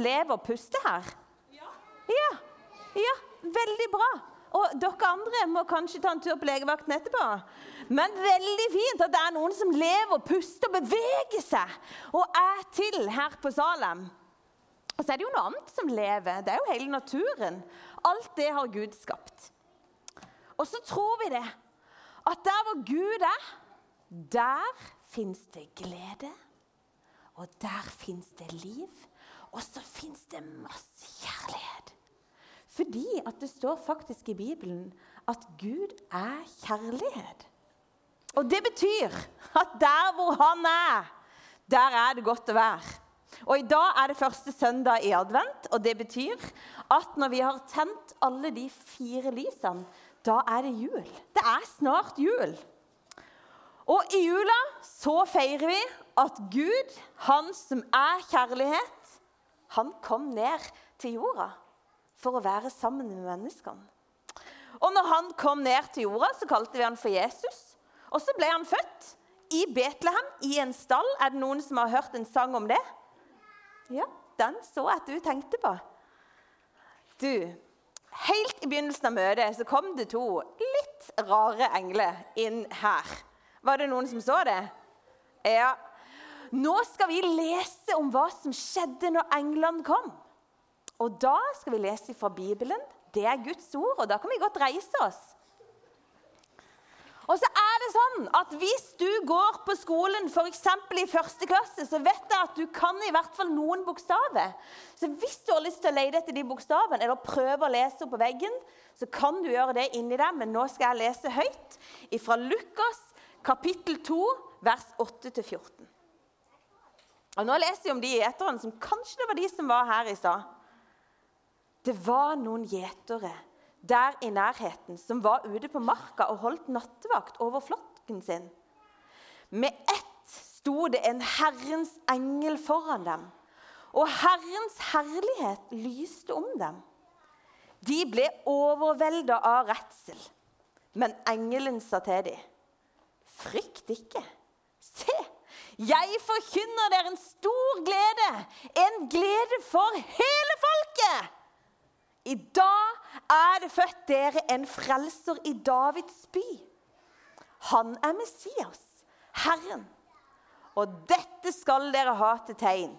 lever og puster her? Ja. Ja, veldig bra. Og dere andre må kanskje ta en tur på legevakten etterpå. Men veldig fint at det er noen som lever, og puster, og beveger seg og er til her på Salem. Og så er det jo noe annet som lever. Det er jo hele naturen. Alt det har Gud skapt. Og så tror vi det. At der hvor Gud er, der fins det glede. Og der fins det liv. Og så fins det masse kjærlighet. Fordi at det står faktisk i Bibelen at Gud er kjærlighet. Og det betyr at der hvor han er, der er det godt å være. Og I dag er det første søndag i advent, og det betyr at når vi har tent alle de fire lysene, da er det jul. Det er snart jul. Og i jula så feirer vi at Gud, han som er kjærlighet, han kom ned til jorda for å være sammen med menneskene. Og når han kom ned til jorda, så kalte vi han for Jesus. Og så ble han født i Betlehem, i en stall. Er det noen som har hørt en sang om det? Ja, den så jeg at du tenkte på. Du, helt i begynnelsen av møtet så kom det to litt rare engler inn her. Var det noen som så det? Ja. Nå skal vi lese om hva som skjedde når englene kom. Og da skal vi lese fra Bibelen. Det er Guds ord, og da kan vi godt reise oss. Og så er det sånn at Hvis du går på skolen f.eks. i første klasse, så vet jeg at du kan i hvert fall noen bokstaver. Så hvis du har lyst til å lete etter de bokstavene, eller prøve å lese opp på veggen, så kan du gjøre det inni deg, men nå skal jeg lese høyt fra Lukas kapittel 2, vers 8-14. Og Nå leser jeg om de gjeterne som kanskje det var de som var her i stad. Det var noen gjetere der i nærheten som var ute på marka og holdt nattevakt over flokken sin. Med ett sto det en Herrens engel foran dem, og Herrens herlighet lyste om dem. De ble overvelda av redsel, men engelen sa til dem, 'Frykt ikke. Se, jeg forkynner dere en stor glede, en glede for hele folket.' I dag er det født dere en frelser i Davids by. Han er Messias, Herren. Og dette skal dere ha til tegn.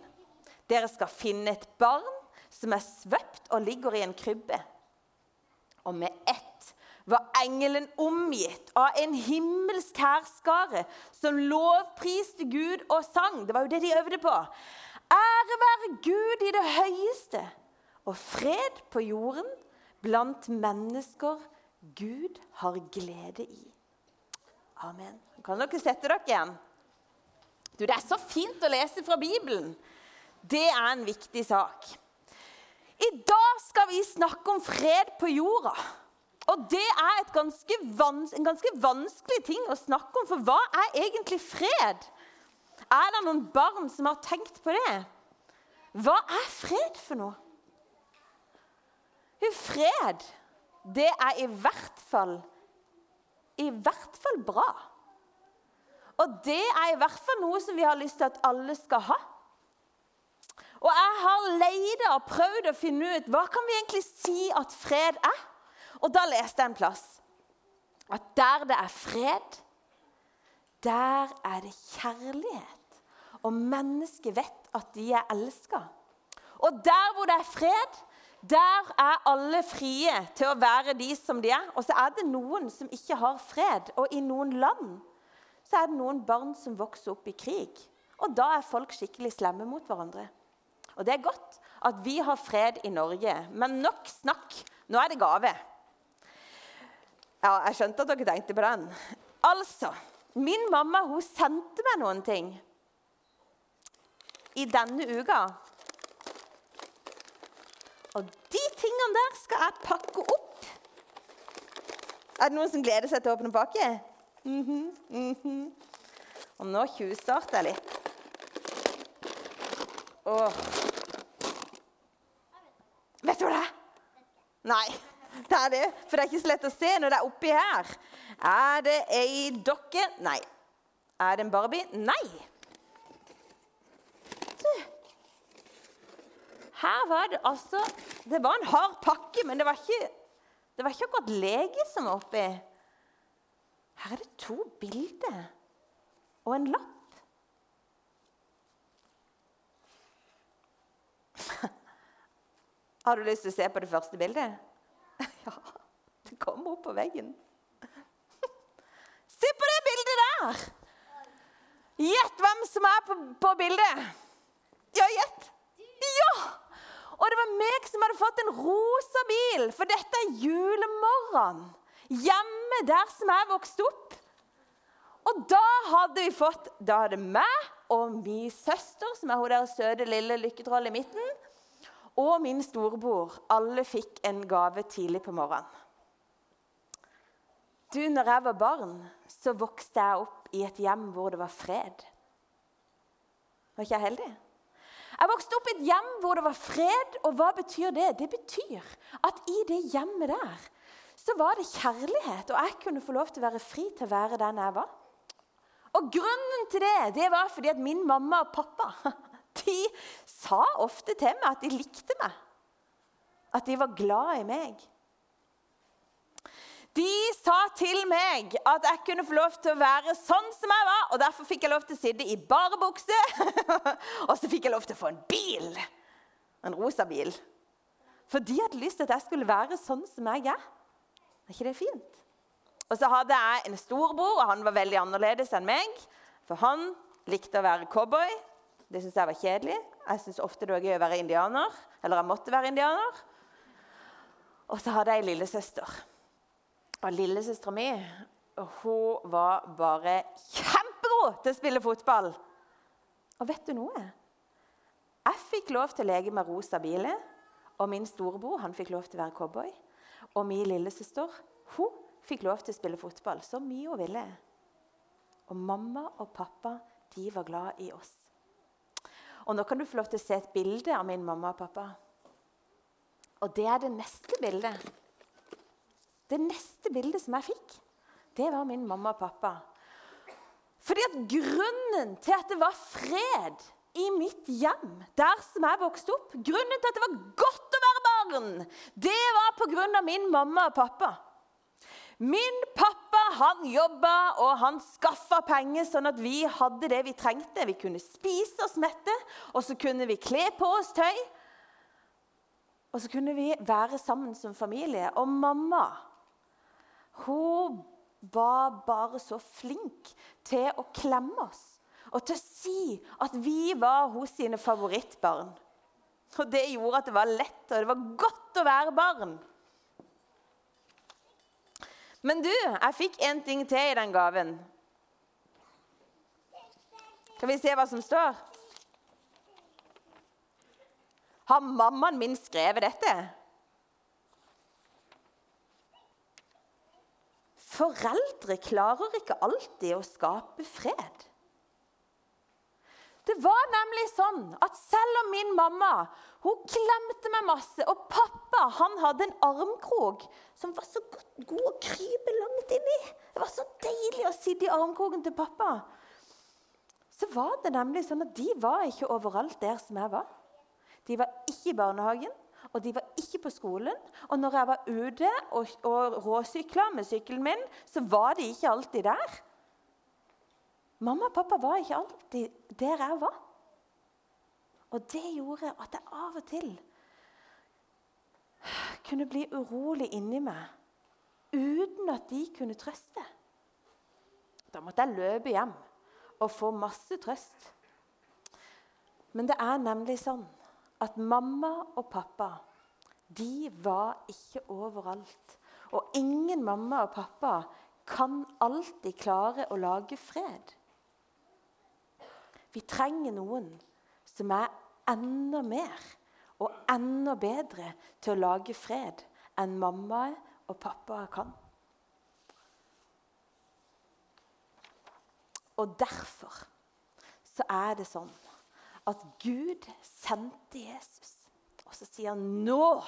Dere skal finne et barn som er svøpt og ligger i en krybbe. Og med ett var engelen omgitt av en himmelsk hærskare som lovpriste Gud og sang. Det var jo det de øvde på. Ære være Gud i det høyeste og fred på jorden blant mennesker Gud har glede i. Amen. Kan dere sette dere igjen? Du, Det er så fint å lese fra Bibelen. Det er en viktig sak. I dag skal vi snakke om fred på jorda. Og det er ganske en ganske vanskelig ting å snakke om, for hva er egentlig fred? Er det noen barn som har tenkt på det? Hva er fred for noe? Fred, det er i hvert fall i hvert fall bra. Og det er i hvert fall noe som vi har lyst til at alle skal ha. Og jeg har leida og prøvd å finne ut hva kan vi egentlig si at fred er. Og da leste jeg en plass at der det er fred, der er det kjærlighet. Og mennesket vet at de er elska. Og der hvor det er fred, der er alle frie til å være de som de er. Og så er det noen som ikke har fred. Og i noen land så er det noen barn som vokser opp i krig. Og da er folk skikkelig slemme mot hverandre. Og det er godt at vi har fred i Norge, men nok snakk. Nå er det gave. Ja, jeg skjønte at dere tenkte på den. Altså, min mamma hun sendte meg noen ting i denne uka og de tingene der skal jeg pakke opp. Er det noen som gleder seg til å åpne pakke? Mm -hmm, mm -hmm. Og nå tjuvstarter jeg litt. Åh. Vet du hva det er? Nei, det er det. For det er ikke så lett å se når det er oppi her. Er det ei dokke? Nei. Er det en Barbie? Nei. Her var det altså Det var en hard pakke, men det var ikke, det var ikke akkurat lege som var oppi. Her er det to bilder og en lapp. Har du lyst til å se på det første bildet? Kommer opp på veggen. Se på det bildet der! Gjett hvem som er på, på bildet. Ja, gjett. Ja! Og det var meg som hadde fått en rosa bil, for dette er julemorgen. Hjemme der som jeg vokste opp. Og da hadde vi fått Da hadde meg og min søster, som er hun der søte lille lykketroll i midten, og min storebror, alle fikk en gave tidlig på morgenen. Du, når jeg var barn, så vokste jeg opp i et hjem hvor det var fred. Var ikke jeg heldig? Jeg vokste opp i et hjem hvor det var fred. Og hva betyr det? Det betyr at i det hjemmet der så var det kjærlighet, og jeg kunne få lov til å være fri til å være den jeg var. Og grunnen til det, det var fordi at min mamma og pappa de sa ofte til meg at de likte meg. At de var glad i meg. De til meg at jeg kunne få lov til å være sånn som jeg var. og Derfor fikk jeg lov til å sitte i bare bukse. og så fikk jeg lov til å få en bil. En rosa bil. For de hadde lyst til at jeg skulle være sånn som jeg er. Er ikke det fint? Og så hadde jeg en storbror, og han var veldig annerledes enn meg. For han likte å være cowboy. Det syntes jeg var kjedelig. Jeg syntes ofte det var gøy å være indianer. Eller jeg måtte være indianer. Og så hadde jeg ei lillesøster. Og lillesøstera mi hun var bare kjempegod til å spille fotball. Og vet du noe? Jeg fikk lov til å leke med rosa biler. Og min storebror han fikk lov til å være cowboy. Og min lillesøster hun fikk lov til å spille fotball så mye hun ville. Og mamma og pappa de var glad i oss. Og Nå kan du få lov til å se et bilde av min mamma og pappa. Og det er det neste bildet. Det neste bildet som jeg fikk, det var min mamma og pappa. Fordi at grunnen til at det var fred i mitt hjem, der som jeg vokste opp, grunnen til at det var godt å være barn, det var pga. min mamma og pappa. Min pappa han jobba og han skaffa penger sånn at vi hadde det vi trengte. Vi kunne spise oss mette, og så kunne vi kle på oss tøy. Og så kunne vi være sammen som familie. Og mamma hun var bare så flink til å klemme oss og til å si at vi var hos sine favorittbarn. Og Det gjorde at det var lett og det var godt å være barn. Men du, jeg fikk en ting til i den gaven. Skal vi se hva som står? Har mammaen min skrevet dette? Foreldre klarer ikke alltid å skape fred. Det var nemlig sånn at selv om min mamma hun klemte meg masse, og pappa han hadde en armkrok som var så god å krype langt inni Det var så deilig å sitte i armkroken til pappa. Så var det nemlig sånn at de var ikke overalt der som jeg var. De var ikke i barnehagen, og de var ikke på skolen. Og når jeg var ute og, og råsykla med sykkelen min, så var de ikke alltid der. Mamma og pappa var ikke alltid der jeg var. Og det gjorde at jeg av og til kunne bli urolig inni meg uten at de kunne trøste. Da måtte jeg løpe hjem og få masse trøst. Men det er nemlig sånn at mamma og pappa de var ikke overalt. Og ingen mamma og pappa kan alltid klare å lage fred. Vi trenger noen som er enda mer og enda bedre til å lage fred enn mamma og pappa kan. Og derfor så er det sånn at Gud sendte Jesus. Og så sier han nå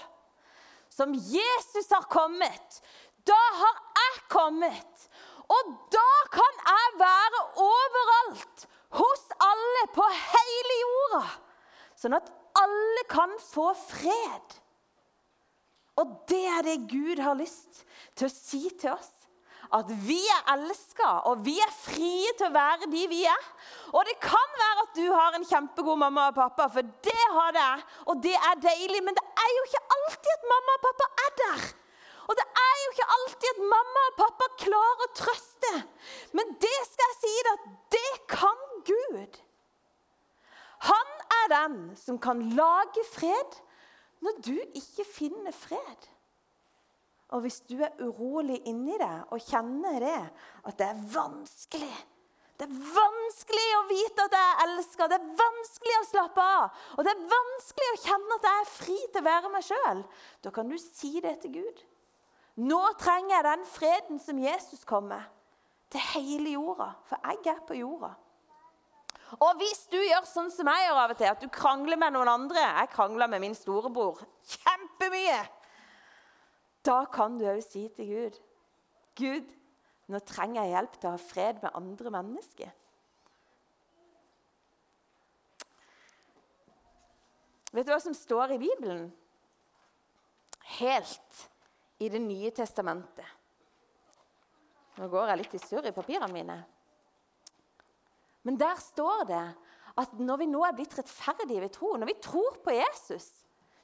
som Jesus har kommet, da har jeg kommet. Og da kan jeg være overalt, hos alle, på hele jorda. Sånn at alle kan få fred. Og det er det Gud har lyst til å si til oss. At vi er elska, og vi er frie til å være de vi er. Og det kan være at du har en kjempegod mamma og pappa, for det har det, og det er deilig. Men det er jo ikke alltid at mamma og pappa er der. Og det er jo ikke alltid at mamma og pappa klarer å trøste. Men det skal jeg si deg at det kan Gud. Han er den som kan lage fred når du ikke finner fred. Og hvis du er urolig inni deg og kjenner det, at det er vanskelig Det er vanskelig å vite at jeg er elska, det er vanskelig å slappe av. Og det er vanskelig å kjenne at jeg er fri til å være meg sjøl. Da kan du si det til Gud. Nå trenger jeg den freden som Jesus kom med, til hele jorda. For jeg er på jorda. Og hvis du gjør sånn som jeg gjør av og til, at du krangler med noen andre Jeg krangler med min storebror kjempemye. Da kan du òg si til Gud Gud, nå trenger jeg hjelp til å ha fred med andre mennesker. Vet du hva som står i Bibelen? Helt i Det nye testamentet. Nå går jeg litt i surr i papirene mine. Men der står det at når vi nå er blitt rettferdige ved tro, når vi tror på Jesus,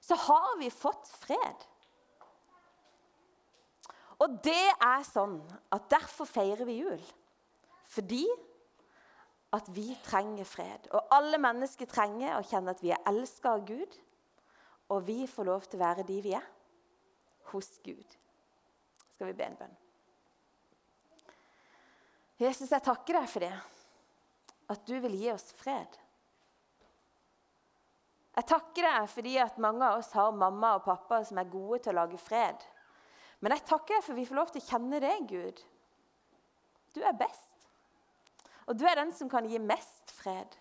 så har vi fått fred. Og det er sånn at derfor feirer vi jul. Fordi at vi trenger fred. Og alle mennesker trenger å kjenne at vi er elska av Gud. Og vi får lov til å være de vi er, hos Gud. Skal vi be en bønn? Jesus, jeg takker deg for det at du vil gi oss fred. Jeg takker deg fordi at mange av oss har mamma og pappa som er gode til å lage fred. Men jeg takker deg for vi får lov til å kjenne deg, Gud. Du er best. Og du er den som kan gi mest fred.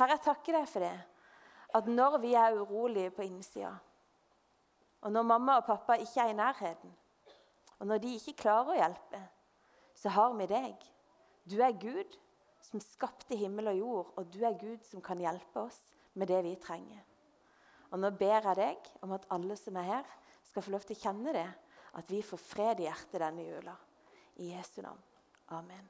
Herre, jeg takker deg for det. At når vi er urolige på innsida, og når mamma og pappa ikke er i nærheten, og når de ikke klarer å hjelpe, så har vi deg. Du er Gud som skapte himmel og jord, og du er Gud som kan hjelpe oss med det vi trenger. Og Nå ber jeg deg om at alle som er her, skal få lov til å kjenne det, at vi får fred i hjertet denne jula. I Jesu navn. Amen.